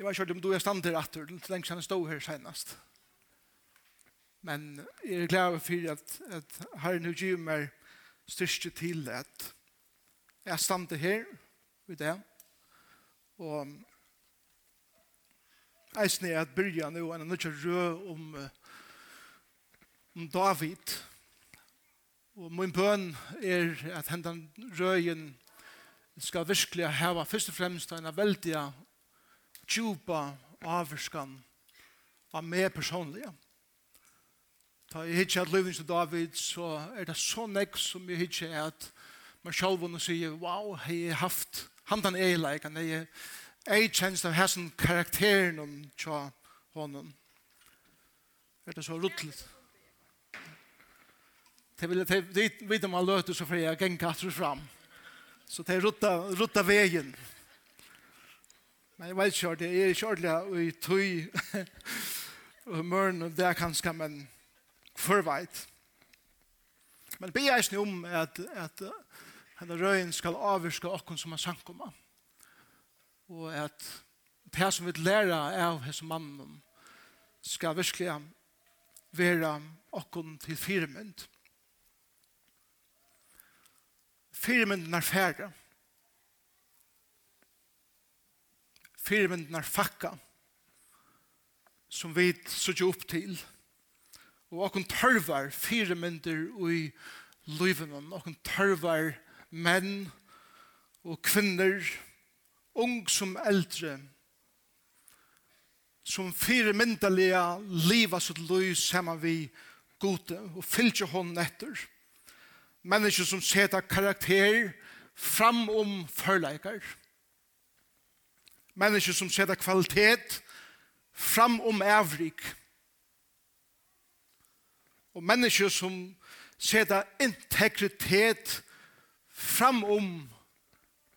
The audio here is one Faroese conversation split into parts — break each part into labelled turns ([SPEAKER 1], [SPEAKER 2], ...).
[SPEAKER 1] Jeg var kjørt om du er stander atter, til lenge siden jeg stod her senest. Men jeg er glad for at, at Herren og Jim er styrke til at jeg stander her ved det. Og eisen er at byrja nå en nødt til rød om, om David. Og min bøn er at hendan røyen skal virkelig hava først og fremst en veldig djupa avskan av meg personlig. Da jeg hittar at løvnings til David, så er det så nekk som jeg hittar at man selv vunner sier, wow, jeg har haft handan eileik, han er ei kjens av hessen karakteren om tja honom. Er det så ruttlet? Det vil jeg vite om han løter så fri, jeg gengar fram. Så det er rutta, rutta veien. Men jeg vet ikke, det er ikke ordentlig i tøy og mørn og det er kanskje, men for veit. Men be jeg om at, at henne røyen skal avvirke okken som er sankumma. Og at det som vi lærer av hese mannen skal virkelig være okken til firmynd. Firmynden er ferdig. firmyndnar fakka som vi sutja upp til. Og okkur tørvar firmyndir i løyvenon okkur tørvar menn og kvinner ung som eldre som firmyndalega liva sitt løy saman vi gode og fylgje hon etter mennesker som seta karakter fram om förleikar mennesker som setter kvalitet fram om avrik. Og mennesker som setter integritet fram om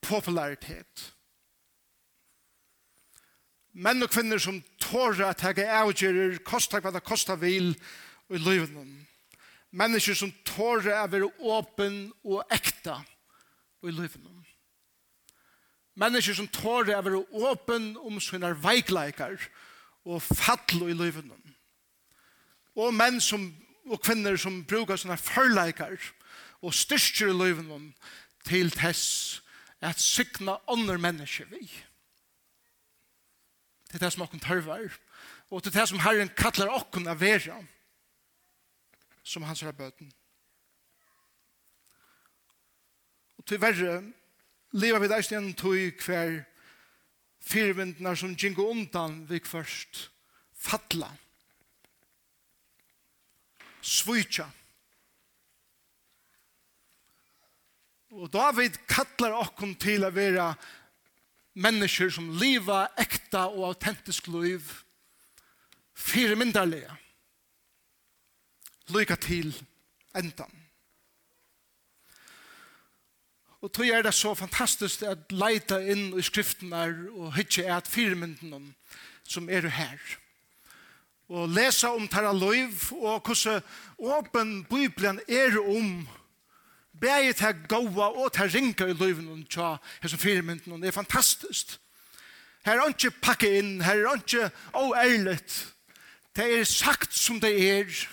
[SPEAKER 1] popularitet. Menn og kvinner som tårer at jeg avgjører kosta hva det kosta vil i livet. Mennesker som tårer at være åpen og ekta i livet. Mennesker som tår å være åpen om sine veikleikar og fattlo i livet. Og menn som, og kvinner som brukar sine førleikar og styrker i livet til tess at sykna andre mennesker vi. Det er det som åkken tørvar. Og det er det som Herren kallar åkken av vera som hans er bøten. Og til verre Leva vi deist igjen tog hver firvindnar som gingo undan vi først fatla. Svitja. Og David kallar okkom til å være mennesker som liva ekta og autentisk liv fyrmyndarlega. Lyka til endan. Og tog er det så fantastisk at leita inn i skriften er og hitje er at firmynden som er her. Og lesa om tæra loiv og hvordan åpen Bibelen er om bæg til gåa og til ringa i loiven og tja her som firmynden det er fantastisk. Her er ikke pakke inn, her er ikke oærligt. Det er sagt som det er.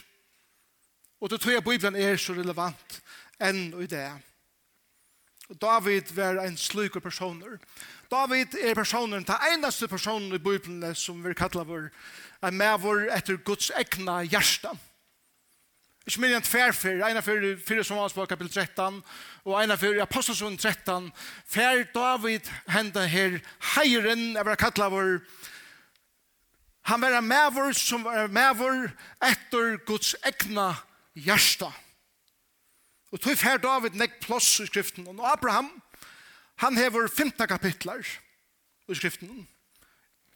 [SPEAKER 1] Og det tror jeg Bibelen er så relevant enn i det. Er. David var en slik personer. David er personen, den eneste personen i Bibelen som vi kallar vår, en medvår etter Guds egna hjärsta. Ikke mer enn tverfer, ena fyrir fyrir som var på kapitel 13, og ena fyrir apostelsund 13, fer David henda her heiren, jeg vil kalla vår, han var en medvår som var en medvår etter Guds egna hjärsta. Hjärsta Og tog fer David nek plås i skriften. Og Abraham, han hever 15 kapitler i skriften.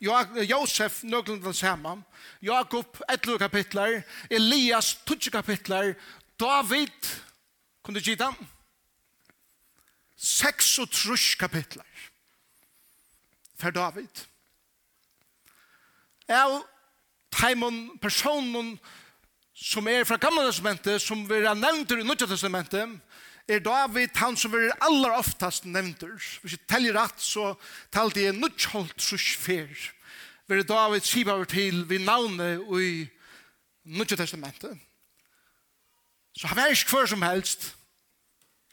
[SPEAKER 1] Josef nøglen den samme. Jakob 11 kapitler. Elias 20 kapitler. David, kunne du gita? 36 kapitler. Fer David. Jeg Taimon personen som er fra gamla testamentet, som vi har nevnt i nødja testamentet, er David han som er aller oftast nevnt. Hvis jeg teller rett, så talte jeg nødjholdt trusfer. Vi er David sibaver til vi navnet i nødja testamentet. Så han var ikke hver som helst.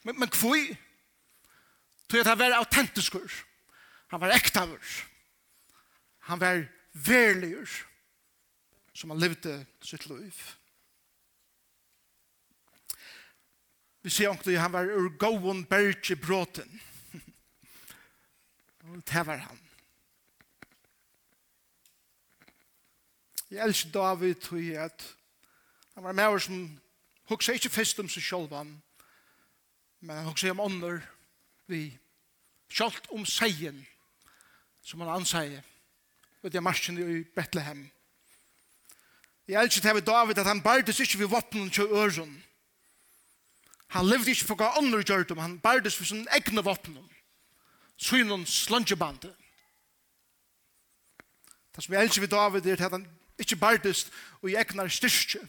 [SPEAKER 1] Men, men kvøy, tog at han var autentisk. Han var ektavur. Han var verlig. som han levde sitt liv. Vi ser omkring han var ur gåon berge bråten. Og det var han. Jeg elsker David tog jeg at han var med oss som hukse ikke fest om seg selv men han hukse om ånder vi kjalt om seien som han anseier og det er marsjen i Bethlehem. Jeg elsker til David at han bardes ikke ved våpnen til øren, Han levde ikke for hva andre gjør det, han bærdes for sin egne våpen. Synen slungebande. Det som jeg elsker ved David er at han ikke bærdes og i egnar styrke,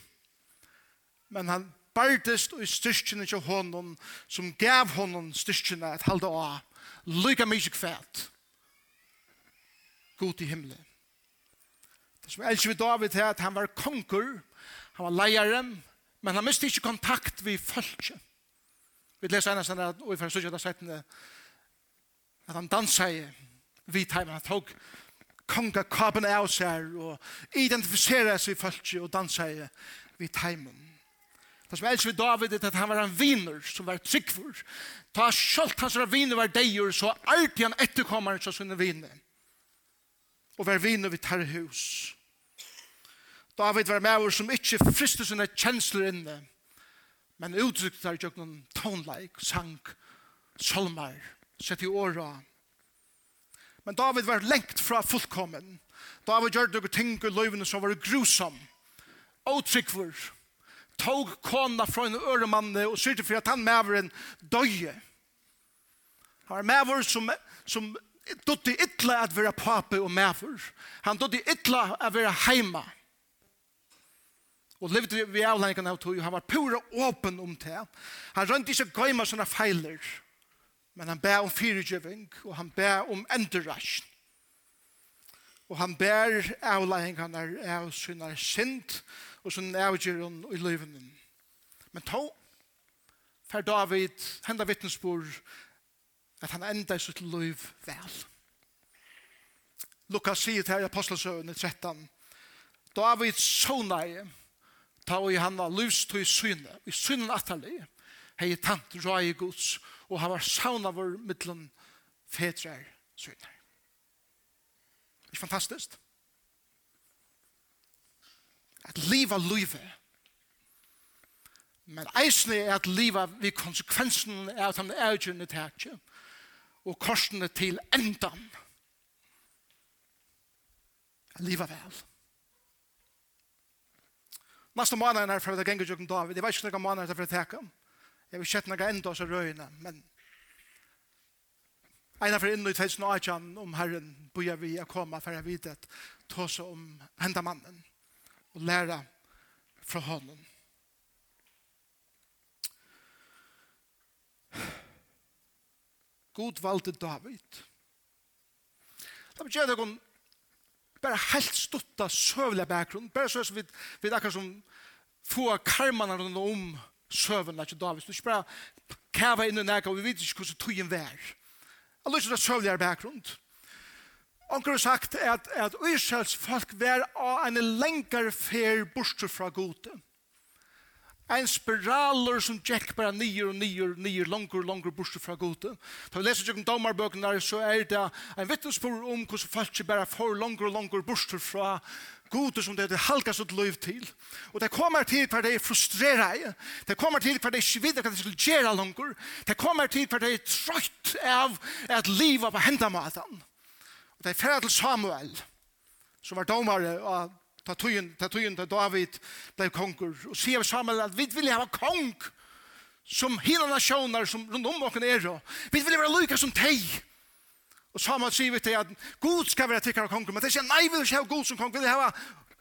[SPEAKER 1] men han bærdes og i styrkene til hånden som gav hånden styrkene at halde av lykka mykje kvæt. God i himmelen. Det som jeg elsker ved David er at han var konger, han var leieren, men han miste ikke kontakt ved folket. Vi leser ennast enn at vi fyrir sutja settene at han dansa i vidheimen, han tog kongakapen av seg og identifisera seg i fölkje og dansa i vidheimen. Det som elsker vi David er at han var en viner som var tryggfur. Ta sjalt hans viner var deir, så alltid han etterkommer hans sinne viner. Og var viner vi tar hus. David var med som ikke frister sine kjensler inne men uttrykt der jøkken tonleik, sang, solmar, sett i åra. Men David var lengt fra fullkommen. David gjør noen ting i løyvene som var grusom, åtrykkver, tog kona fra en øremanne og syrte for at han maveren døye. Han var maver som, som dødde ytla at være pape og maver. Han dødde ytla at være heima. Og levde vi avlengen av tog, han var pura åpen om det. Han rønte ikke gøyma sånne feiler, men han ber om fyregjøving, og han ber om enderasjon. Og han ber avlengene av sånne sint, og sånne avgjøren i livene. Men tog, for David, henda vittnesbord, at han enda i sitt liv vel. Lukas sier til apostelsøvene 13, David sånne ta og han var lyst til syne, i synen atali, hei tant rai gods, og han var sauna vår mittlun fetrar syne. Ikke fantastisk? At liva luive, men eisne er at liva vi konsekvensen er at han er utgjørende tætje, og korsene til endan. Liva vel. Liva vel. Nasta måneden er for at jeg ganger jukken David. Jeg vet ikke noen måneder for å teke. Jeg vil kjette noen enda så røyene, men Einar for inn i 2018 om Herren bøyer vi å komme for jeg vet at ta seg om henda mannen og lære fra honom. God valde David. Det betyr det kun bare helt stått av søvlig bakgrunn, bare så som vi, vi akkurat som få karmarna om søvnene til David. Du ikke bare kæva inn i nækka, og vi vet ikke hvordan tog en vær. Jeg lyst til det søvnligere bakgrunn. Onker har sagt at, at Israels folk var av en lengre fer borster fra gode. En spiraler som gikk bare nyer og nyer og nyer, langer og langer borster fra gode. Da vi leser om domarbøkene, der, så er det en vittnesbord om hvordan folk ikke bare får langer og langer borster fra, goder som det er halka sitt liv til. Og det kommer til hver det er frustreret. Det kommer til hver det er ikke videre hva det skal gjøre langer. Det kommer til hver det er trøyt av at livet på hendamaten. Og det er ferdig til Samuel, som var domare og ta tøyen, ta tøyen til David ble konger. Og sier Samuel at vi vil ha kong som hina nasjoner som rundt om åkken er. Vi vil være lykka som teg. Og Samuel sier vi til at Gud skal være tikkere kong, men det sier nei, vi vil ikke ha Gud som kong, vi vil ha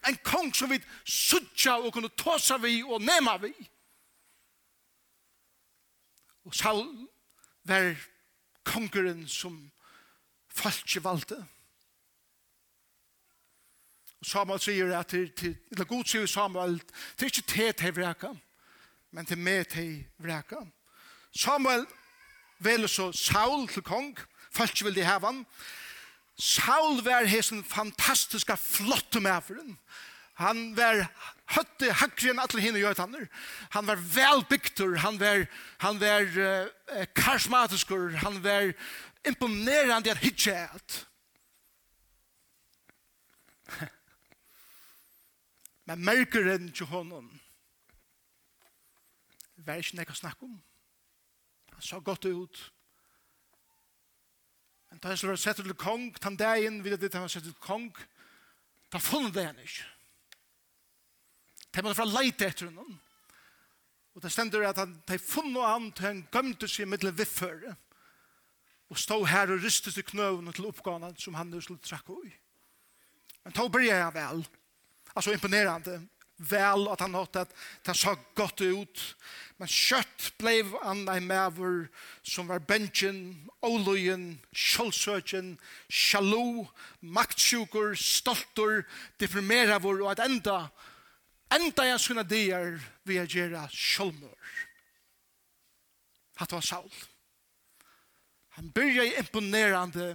[SPEAKER 1] en kong som vi suttja og kunne tåsa vi og nema vi. Og Saul var kongeren som falt ikke valgte. Og Samuel sier at til, til, eller Gud sier Samuel, det er ikke til til vreka, men til med til vreka. Samuel velger så Saul til kong, folk vil de heve han. Saul var hesen fantastiska flotte medføren. Han var høtte hakkri enn alle henne gjør han. Han var velbygtur, han var, han var uh, karismatiskur, han var imponerande at hitje et. Men merkeren til honom var ikke nekka snakk om. Han så godt ut da han skulle være sett til kong, tan dagen videre det han var sett til kong, da funnet det han ikke. De måtte fra leite etter henne. Og det stender at han, de funnet han til han gømte seg middel vifføre, og stå her og rystet til knøvene til oppgående som han skulle trakke i. Men da blir jeg vel. Altså imponerende vel, at han hatt at det så godt ut. Men kjøtt ble han en maver som var bensjen, oløyen, kjølsøkjen, sjalo, maktsjuker, stolter, deprimerer vår, og at enda, enda jeg skulle dier vi er gjøre kjølmør. Hatt var Saul. Han byrja imponerande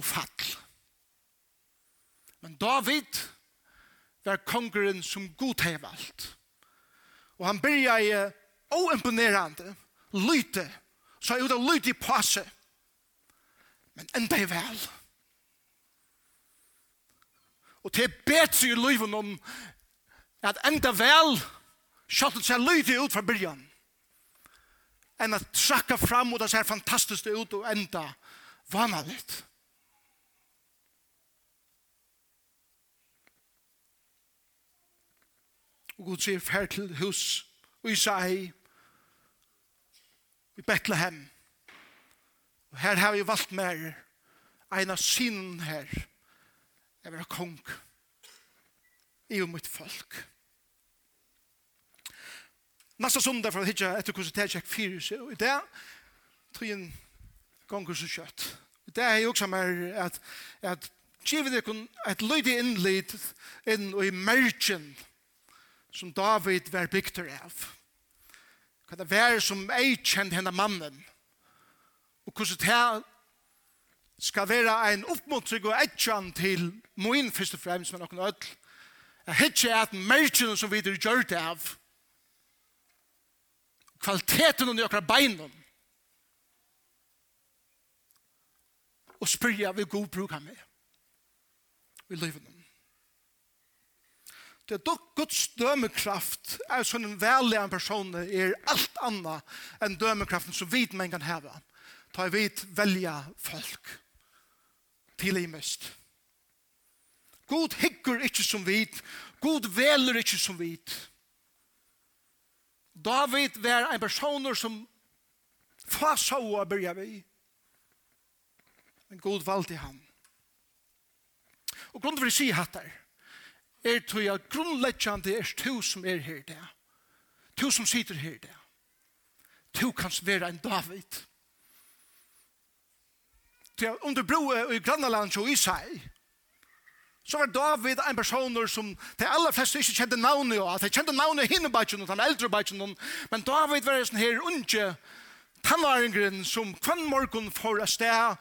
[SPEAKER 1] og fall. Men David, var kongeren som god hei valgt. Og han byrja i oimponerande, lyte, så er det lyte i passe. Men enda i vel. Og det er bedre i livet om at enda vel, sjalt seg lyte ut fra byrjan, enn at trakka fram og det ser fantastisk ut og enda vanaligt. Og Gud sier, fær til hus, og Isai, i Bethlehem. Og her har vi valgt mer, en av synen her, jeg vil ha kong, i og mitt folk. Nasta sunda for å hitja etter hvordan det er fyrir seg, og i det, tog en gonger så kjøtt. I det er jo også mer at, at givet dere et lydig innlid inn og i mergen, som David var bygter av. Hva det var som ei kjent henne mannen. Og hvordan det skal være en oppmuntring og etjan til min først og fremst, men noen ødel. Jeg hittir at merkene som vi er gjørt av, kvaliteten under akkurat beinen, og spyrer jeg vil god bruke meg. Vi lever noen. Det er dock Guds dømekraft er sånn en veldig en person er alt annet enn dømekraften som vi men kan heve. Ta vi velja folk til i mest. God hikker ikke som vit, God veler ikke som vit. David var en person som fasa å byrja vi. Men God valgte han. Og grunnen for å si hatt der, er tog jeg grunnleggjande er to som er her der. To som sitter her der. To kan være en David. Til under broet i Grannaland og Isai, så var David en person som de aller fleste ikke kjente navnet jo. De kjente navnet i hinne bætjen, den eldre bætjen. Men David var en sånn her unge tannvaringren som kvann morgen for å sted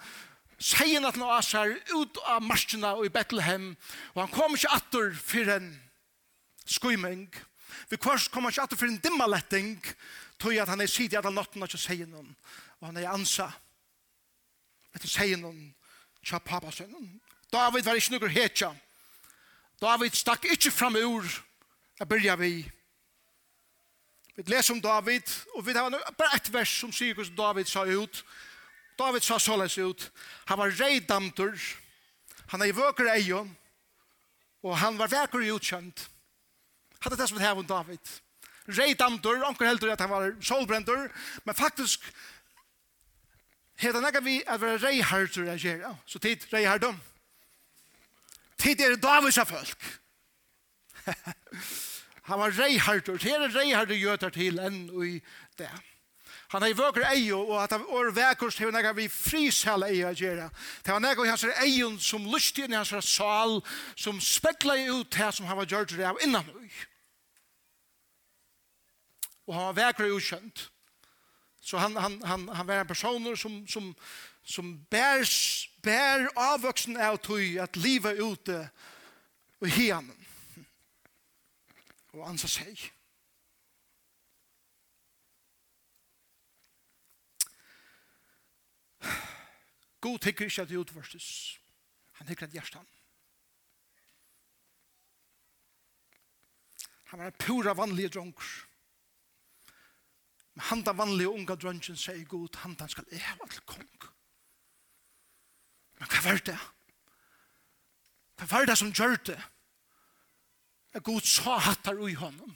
[SPEAKER 1] seien at han av ut av marsjene og i Bethlehem, og han kom ikke atter for en skuiming. Vi kvars kom han ikke atter for en dimmaletting, tog at han er sidig at han nått ikke seien han, og han er ansa. Etter seien han, tja pappa sønnen. David var ikke noe hetja. David stakk ikke fram ur, jeg byrja vi Vi leser om David, og vi har bare ett vers som sier hvordan David sa ut, David sa såleis ut. Han var reidamtur. Han er i vøker eion. Og han var vekker utkjent. Hadde det som et hevun David. Reidamtur. Anker heldur at han var solbrendur. Men faktisk hedan ega vi at være reihardur a gjerra. Så tid reihardum. Tid er Davids av folk. han var reihardur. Tid er reihardur gjøtar til enn og i det. Han har vøker eio, og at han var vekkurs til nega vi frishala eio a gjerra. Det var nega i hans eio som lustig inn i hans sal, som spekla ut det som han var gjørt av innan ui. Og han var vekker ukjent. Så han, han, han, han var en person som, som, som bær, bær avvoksen av tui at livet ute og hianen. Og han sa seg. God tycker inte att det utvärstes. Han tycker att hjärtan. Han var en pura vanlig dronker. Men han den vanlige unga dronken sier god, han den skal eva til kong. Men hva var det? Hva var det som gjør det? At god sa hattar ui honom.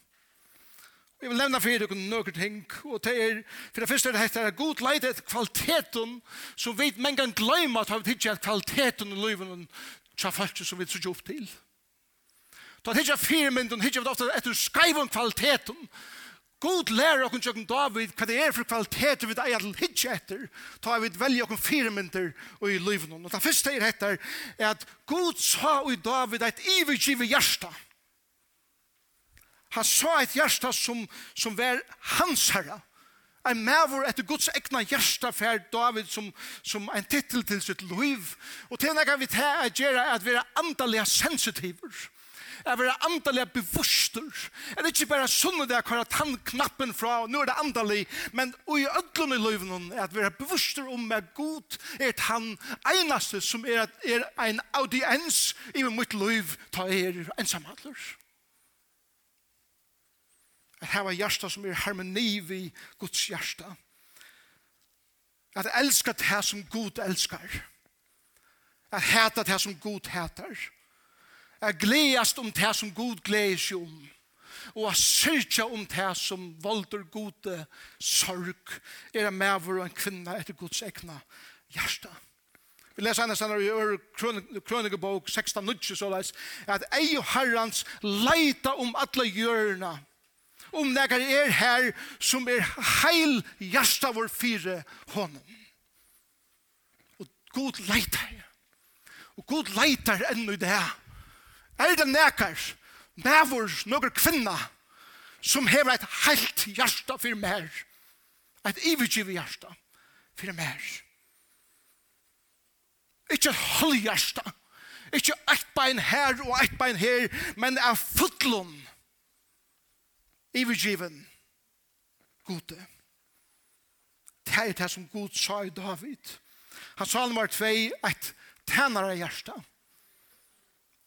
[SPEAKER 1] Vi vil nevna fyrir dere nøkker ting, og det er, for det første er det er god leid et kvaliteten, så vet man kan glemme at vi tidsi at kvaliteten i livet tja folk som vi tidsi opp til. Da tidsi at firmynden, tidsi at ofte etter skreivun kvaliteten, God lærer okkur tjøkken David hva det er for kvaliteter vi eier til hitje etter, ta vi velger okken fire mynter og i livet. Og det første er etter er at God sa i David et ivergivet hjerte. Han sa et hjärsta som, som var hans herre. En mavor etter Guds egna hjärsta för David som, som en titel til sitt liv. Og til når vi tar at gjøre at vi er andaliga sensitiver. At vi er andaliga bevuster. Er det ikke bare sånn at jeg han knappen fra, og nå er det andalig, men i ødlån i liven er at vi er bevuster om at Gud er han einaste som er, er en audiens i mitt liv, ta er ensamhandler. At hava hjärsta som er harmoni vi Guds hjärsta. At elska det som Gud elskar. At heta det som Gud hetar. At gledast om det som Gud gleas om. Og at syrkja om det som volder gode sorg er en mæver og en kvinna etter Guds egna hjärsta. Vi leser henne senere i øre 16, 16.9 så leis at ei og herrans leita om alle hjørna om det er her som er heil hjärsta vår fyre honom. Og god leitar. Og god leitar enn i det. Er det nekar, nevor, noen kvinna, som hever et heilt hjärsta for mer. Et ivigiv hjärsta for mer. Ikke et halv hjärsta. Ikke et bein her og et bein her, men er futlom ivergiven gode. Det er det som Gud sa i David. Han sa nummer 2, et tænare hjärsta.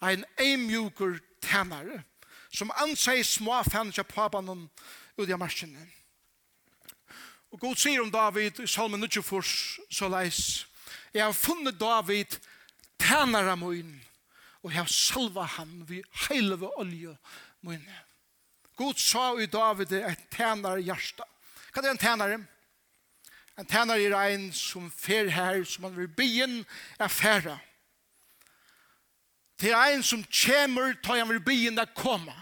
[SPEAKER 1] Ein eimjukur tænare som ansei små fænnes av pabanen ut i marskene. Og Gud sier om David i salmen 24, så leis, jeg har funnet David tænare min og jeg har salva han vi heilve olje mine. God sa i David et tænare hjärsta. Hva er en tænare? En tænare er en som fer her, som han vil byen er færa. Det er en som kommer, tar han vil byen er koma.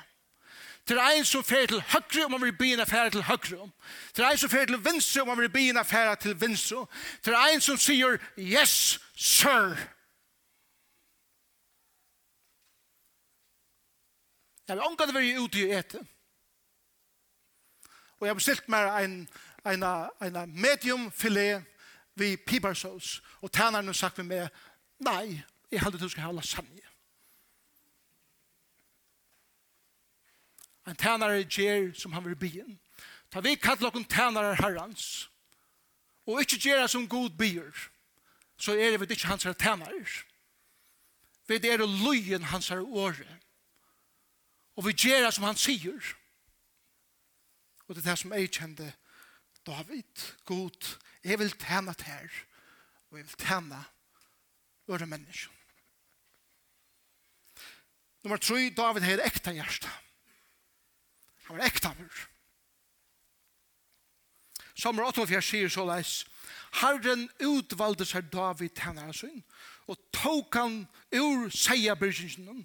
[SPEAKER 1] Det er en som fer til høyre, om han vil byen er færa til høyre. Det er en som fer til venstre, om han vil byen er færa til venstre. Det er en som sier, yes, sir. Jeg vil omgå det være ute i etter. Og jeg bestilte meg en, en, en medium filet vi pipersås. Og tænerne har sagt med meg, nei, jeg heldig du skal ha lasagne. En tænare gjer som han vil byen. Ta vi kallar okkur tænare herrans. Og ikkje gjer som god byr. Så er det ikkje hans tænare. Vi er det løyen hans åre. Og vi gjer som han sier. Og det er det som jeg kjente David, god, jeg vil tjene til her, og jeg vil tjene våre mennesker. Nummer tre, David har ekta hjerte. Han var ekta vår. Samer 48 sier så leis, Herren utvalgte seg David tjener sin, og tok han ur seierbyrgjengen,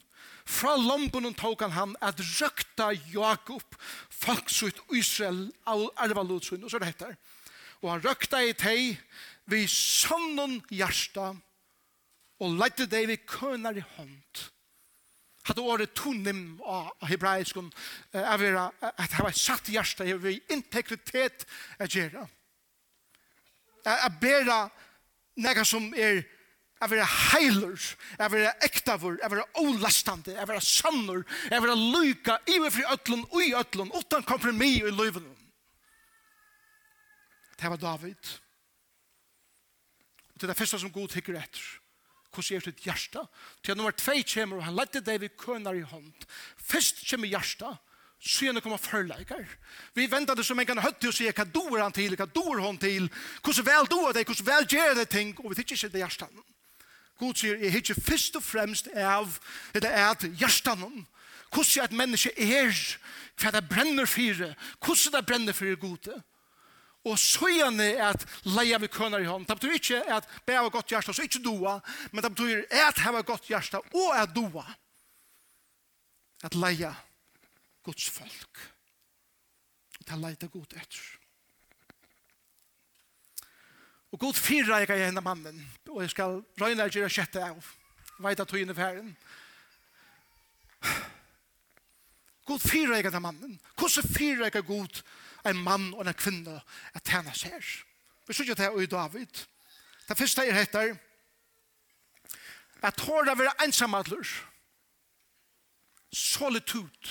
[SPEAKER 1] Fra lompen tok han han at røkta Jakob folksutt Israel av arvalutsun og så det heter. Og han røkta i teg vi sønnen hjärsta og lette deg vi kønar i hånd. Hadde året tonim av hebraiskum er at det var satt hjärsta vi integritet er gjerra. A bera nega som er Jeg vil heiler, jeg vil ektavur, jeg vil olastande, jeg vil sannur, jeg vil lyka iverfri ötlun og i ötlun, utan kompromi i løyven. Det var David. Og det er det første som god tykker etter. Hvordan er det hjärsta? Til nummer tvei kommer, og han lette David vi kønar i hånd. Først kommer hjärsta, så gjerne kommer førleikar. Vi venter det som en kan høtte og sier, hva doer han til, hva doer hon til, hvordan vel doer det, hvordan vel gjør det ting, og vi tykker ikke det hjärsta. God sier, jeg hittir først og fremst av, eller at hjertanon, hvordan et menneske er, hva det brenner for, hvordan det brenner for gode. Og så søgjane er at leia vi kønner i hånd. Det betyr ikke at be av godt hjärsta, så ikke doa, men det betyr at heva godt hjärsta og at doa. At leia Guds folk. Det er leita god etter. Og god fyra jeg er henne mannen, og jeg skal røyne jeg gjøre kjette av, veit at togene for herren. God fyra jeg er henne mannen. Hvordan fyra jeg er god en mann og en kvinne at tjene ser? Vi synes ikke det er David. Det første jeg heter, at tåra vera ensamadler, solitud,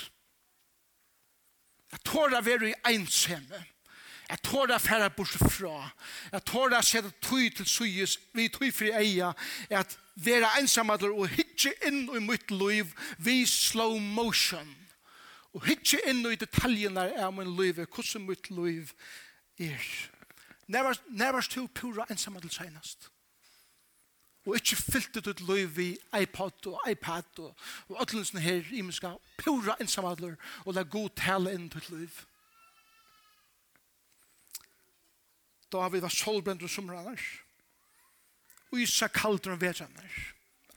[SPEAKER 1] at tåra vera i ensemme, Jeg tåra færre bort fra. Jeg tåra sette tøy til søyes, vi tøy fri eia, at vera ensamadler og hitje inn i mitt liv, vi slow motion. Og hitje inn i detaljene av min liv, hvordan mitt liv er. Never stå pura ensamadler senest. Og ikke fyllt ut liv i iPod og iPad og, og alle sånne her imenska pura ensamadler og la god tale inn til liv. da vi var solbrent og summer. Og Isa kaldur og vet.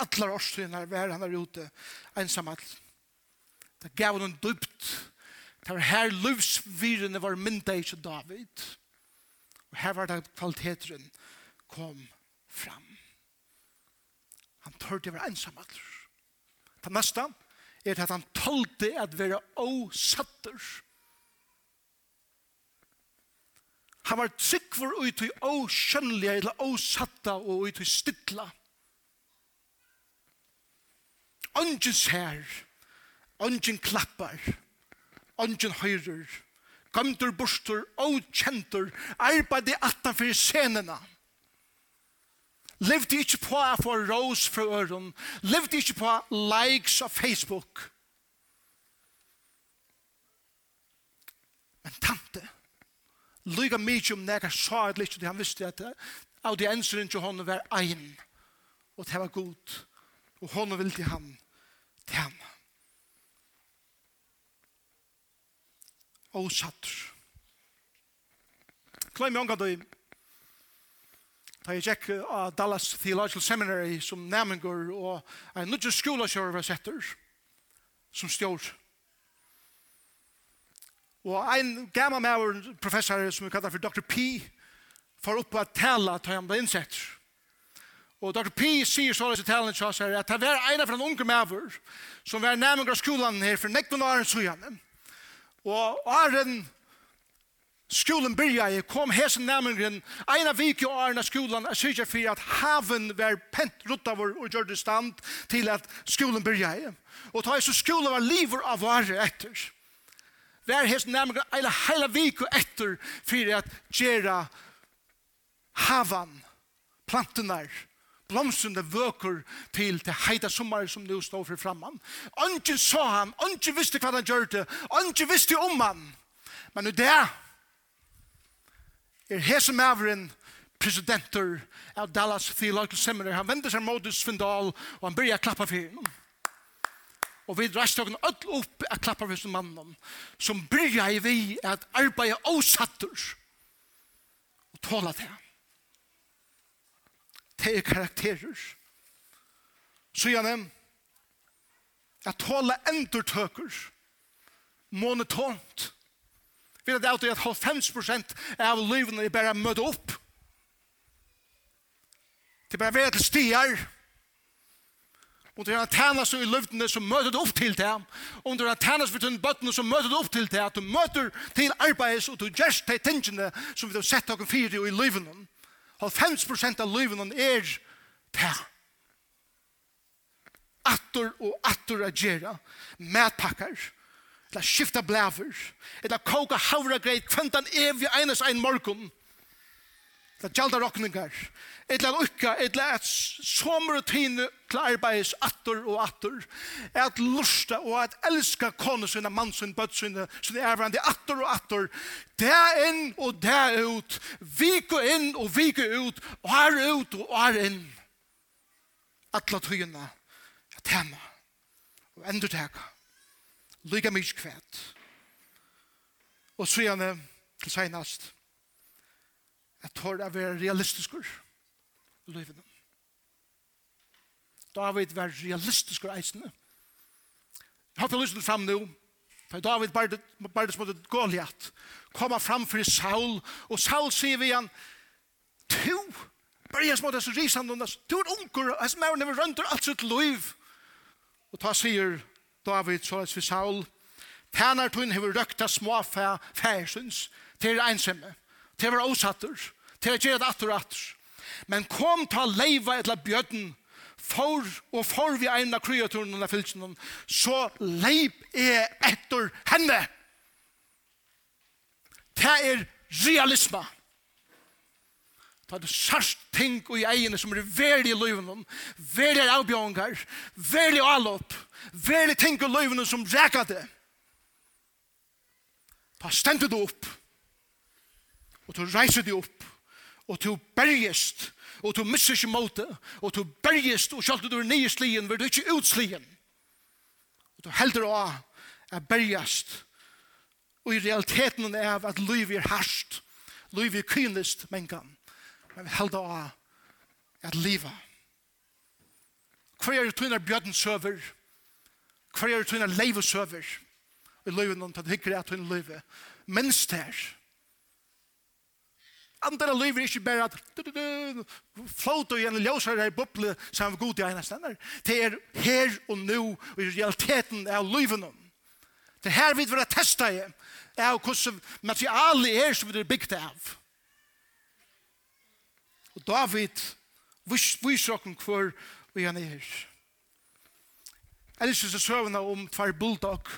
[SPEAKER 1] Atlar årstøyene var han der ute, ensamall. Det gav henne dypt. Det var her livsvirene var mynda ikke David. Og her var det kvaliteteren kom fram. Han tørte å være ensam. Det neste er at han tålte at være åsatter. Han var tryggvor ut i åskjønnelige, eller åsatta og ut i stidla. Ongen ser, ongen klappar, ongen høyrer, gamtur bostur, åkjentur, arbeidde atan fyrir scenena. Levde ikkje på a få rås fra øron, levde ikkje på likes av Facebook, Lyga mykje om nega sa et litt, han visste at audienseren til honom var ein, og det var god, og henne vil til ham, til ham. satt sattur. Kleim omgå døy, da jeg gikk av Dallas Theological Seminary som næmengur og en nudje skola kjører var setter, som stjórn Og ein gammal maur professor som vi kallar for Dr. P, får upp at tala til han ble innsett. Og Dr. P sier så i talen til oss her at det var en av en unge maver som var nærmere av skolan her for nekven åren sujane. Og åren skolen byrja kom hesen nærmere eina vik i åren av skolan er sikker for at haven var pent ruttavur og gjør det stand til at skolen byrja Og ta i så skolen var liver av året etter vær hest nærmere eile heila vik og etter for at gjera havan, plantenar, blomstrende vøker til det heita sommer som nu står for framman. Ongen sa han, ongen visste hva han gjør det, ongen visste om han. Men nu det er hese maveren presidenter av Dallas Theological Seminary. Han vender seg mot Svindal og han börjar klappa for henne. Og vi drast okken öll upp a klappa fyrir mannen som byrja i vi at arbeida ósattur og tåla det. Det er karakterer. Så gjerne at tåla endurtøkker monotont. Vi er det at 50% av livene er bare møte opp. Det er bare ved til stier Om du har tænas i løftene, som møter du opp til det. Om du har tænas for dine bøttene, som møter du opp til det. At du møter til arbeids, og du gjørst til tingene som vi har sett dere fire i løyvene. 50% av løyvene er det. Atter og atter å gjøre. Medpakker. Eller skifte blæver. Eller koka havra greit. Kventan evig enes ein morgon. Eller gjalda rokningar et eller ukka, et eller et sommerutine til arbeids atter og atter, at lusta og at elska kone sinne, mann sinne, bøtt sinne, sine ervarande atter og atter, der inn og der ut, viko inn og viko ut, og her ut og her inn. Atla tøyene, at tema, og endur teka, lyga mykje kvæt. Og så gjerne til seinast, at tåra være realistiskur, i livet. David var realistisk og eisende. Jeg har til lyst til frem nå, for David bare som hadde gå litt, komme fram for Saul, og Saul sier vi igjen, to, bare jeg som måtte så risa Du er unger, jeg som er never rønter alt sitt liv. Og da sier David så for Saul, Tænar tun hefur røkta små færsins til einsemme, til å være osatter, til å gjøre det atter og atter. Men kom ta leiva etla bjøtten, for og for vi eina kreaturen av fylkene, så leip er etter henne. Det er realisme. Ta det sørst ting i egene som er veldig i løyven, veldig avbjøringer, veldig allopp, veldig ting i løyven som reker det. Ta stendet opp, og du reiser det opp, og to bergest, og to misser ikke måte, og to bergest, og selv om du er nye slien, vil du ikke ut slien. Og du helder å er bergest, og i realiteten er at liv er harsht, liv er kynest men kan, men vi helder å at liva. Hver er det tøyner bjødden søver, hver er det tøyner tøyne leivesøver, og løyven om tatt hyggelig at tøyner løyve, mens det er, Andra liv er ikke bare at flåt og en ljøsere i bubble som er god i ene stender. Det er her og nå og i realiteten av livet om. Det er her vi vil testa i av hvordan materialet er som vi er bygd av. Og David viser oss hvor vi er nere. Ellers lyst til søvnene om tvær bulldog.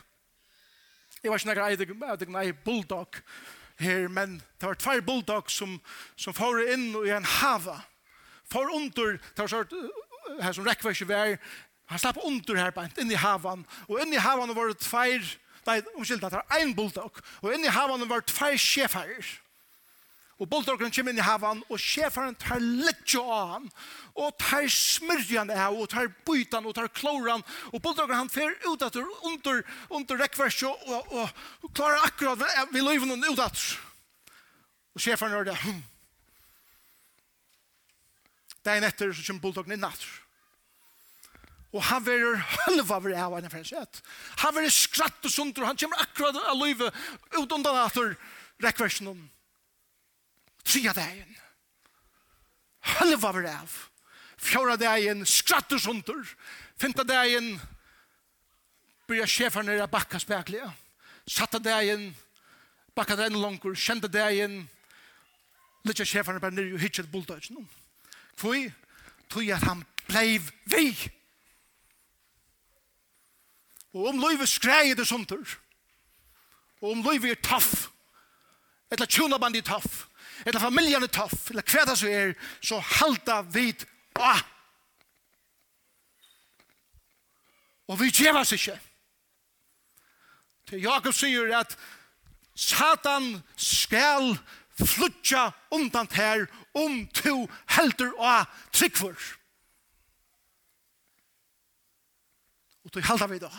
[SPEAKER 1] Jeg var ikke nærmere eidig, men jeg var bulldog. bulldog her, men det var tvær bulldog som, som får inn i en hava. For under, det var sånn, her som rekkver ikke vær, han slapp under her bare inn i havan, og inn i havan var det tvær, nei, omkyld, det var en bulldog, og inn i havan var det tvær sjefarer. Og bulldogren kommer inn i havan, og sjefaren tar litt jo av han, og tar smyrjan av, og tar bytan, og tar kloran, og bulldogren han fer ut at under, under rekverset, og, og, og, og klarer akkurat vi løyven hun ut at. Og sjefaren gjør det. Det er en etter som kommer bulldoggen inn at. Og han verer halva over av henne, fremsett. Han verer skratt og sunt, og han kommer akkurat av løyven ut undan at rekversen hun. Tria dagen. Halva var av. Fjora dagen skrattar sundur. Finta dagen byrja sjefar nere bakka spekliga. Satta dagen bakka dagen langkur. Kjenta dagen litja sjefar nere nere og hitja bulldøysen. Kvoi tog at han bleiv vi. Og om løyve skreie det sundur. Og om løyve er taff. Etla tjuna bandi taff eller familjen er tøff, eller hva det så er, så halda vid å. Og vi djevas ikke. Til Jakob sier at Satan skal flutja undan her om to helter og tryggfor. Og til halda vi da.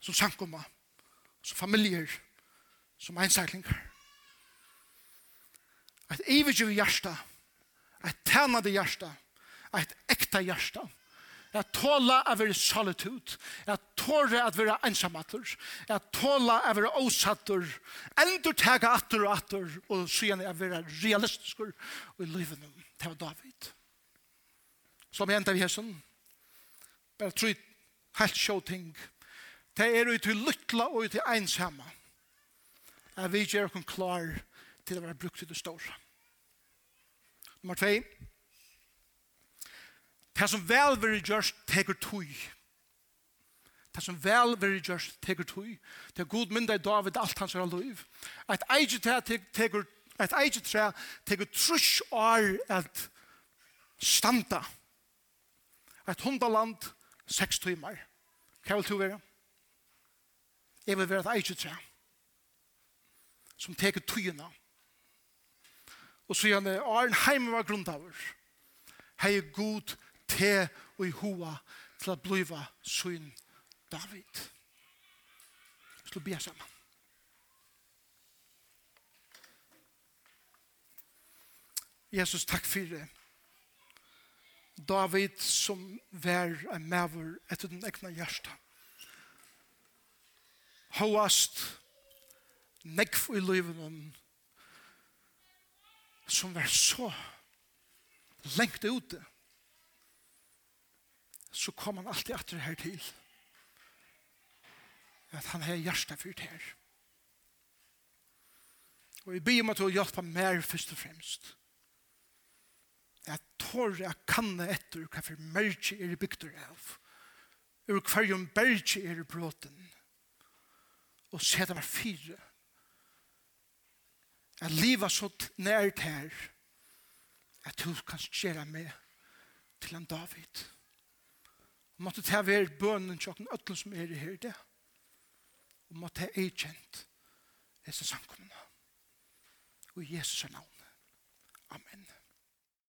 [SPEAKER 1] Som sankumma, som familier, som einsaklingar. Et ivergiv hjärsta. Et tænade hjärsta. Et ekta hjärsta. Jeg tåla å være solitude. Jeg tåla å være ensamhatter. Jeg tåla å være åsatter. Endur tega atter og atter. Og så gjerne av være realistisk og i livet nu. Det var David. Som jeg enda vi hesen. Bare tro helt sjå ting. Det er ut i lytla og ut i ensamma. Jeg vil gjøre klar til å være brukt til det store. Nummer 2. Det som vel vil gjørst teker tog. Det som vel vil gjørst teker tog. Det er god mynda i David alt hans er liv. Et eget tre teker Et eget tre teker trus år at standa. Et hundaland, seks timer. Hva vil du være? Jeg vil være et eget tre som teker tøyene. Og så gjerne, Arn heim var grunntaver. Hei god te og i hoa til at bliva søgn David. Slå bia sammen. Jesus, takk for det. David som vær en maver etter den egna hjärsta. Hoast nekv i livet som var så lengt ute, så kom han alltid atter her til at han har hjertet fyrt her. Og jeg blir meg til å hjelpe mer først og fremst. Jeg tår jeg kan etter hva for merke er i bygder av. Ur hver jo merke er i bråten. Og se det var fire at livet så nært her, at du kan skjere meg til en David. Og måtte ta være bønnen til åkken øtlen som er i her det. Og måtte ta ei kjent disse samkommene. Og i Jesus navn. Amen.